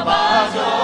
Abazo.